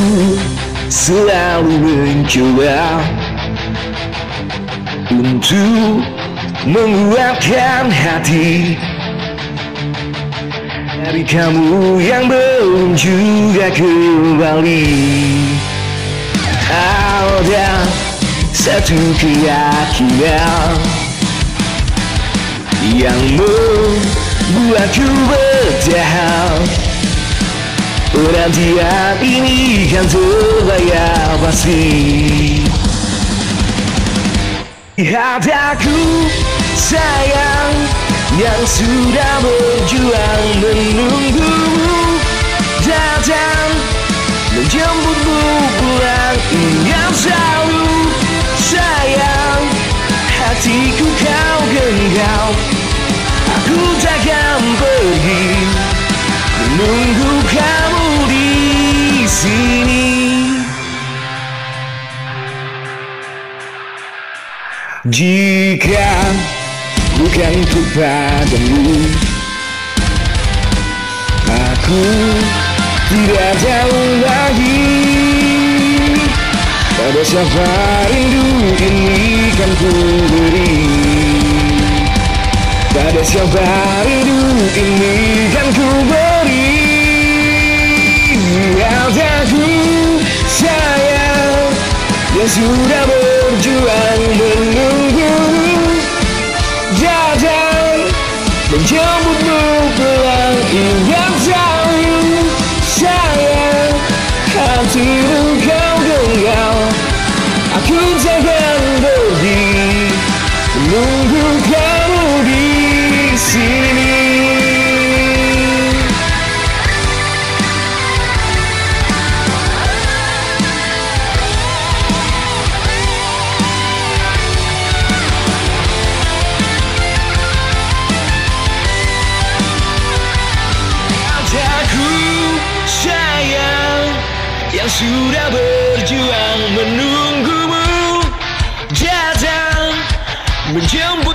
Aku selalu mencoba Untuk menguatkan hati Dari kamu yang belum juga kembali. Ada satu keyakinan Yang membuatku bertahan Penantian ini kan terbayar pasti. Lihat aku sayang Yang sudah berjuang menunggumu Jika bukan untuk padamu Aku tidak tahu lagi. Pada siapa rindu ini kan ku beri. Pada siapa rindu ini kan ku beri. Aku sayang Yang sudah berjuang menjemputmu pulang Ingat selalu sayang kau genggam Aku pergi Menunggu kamu di sini yang sudah berjuang menunggumu. Datang menjemput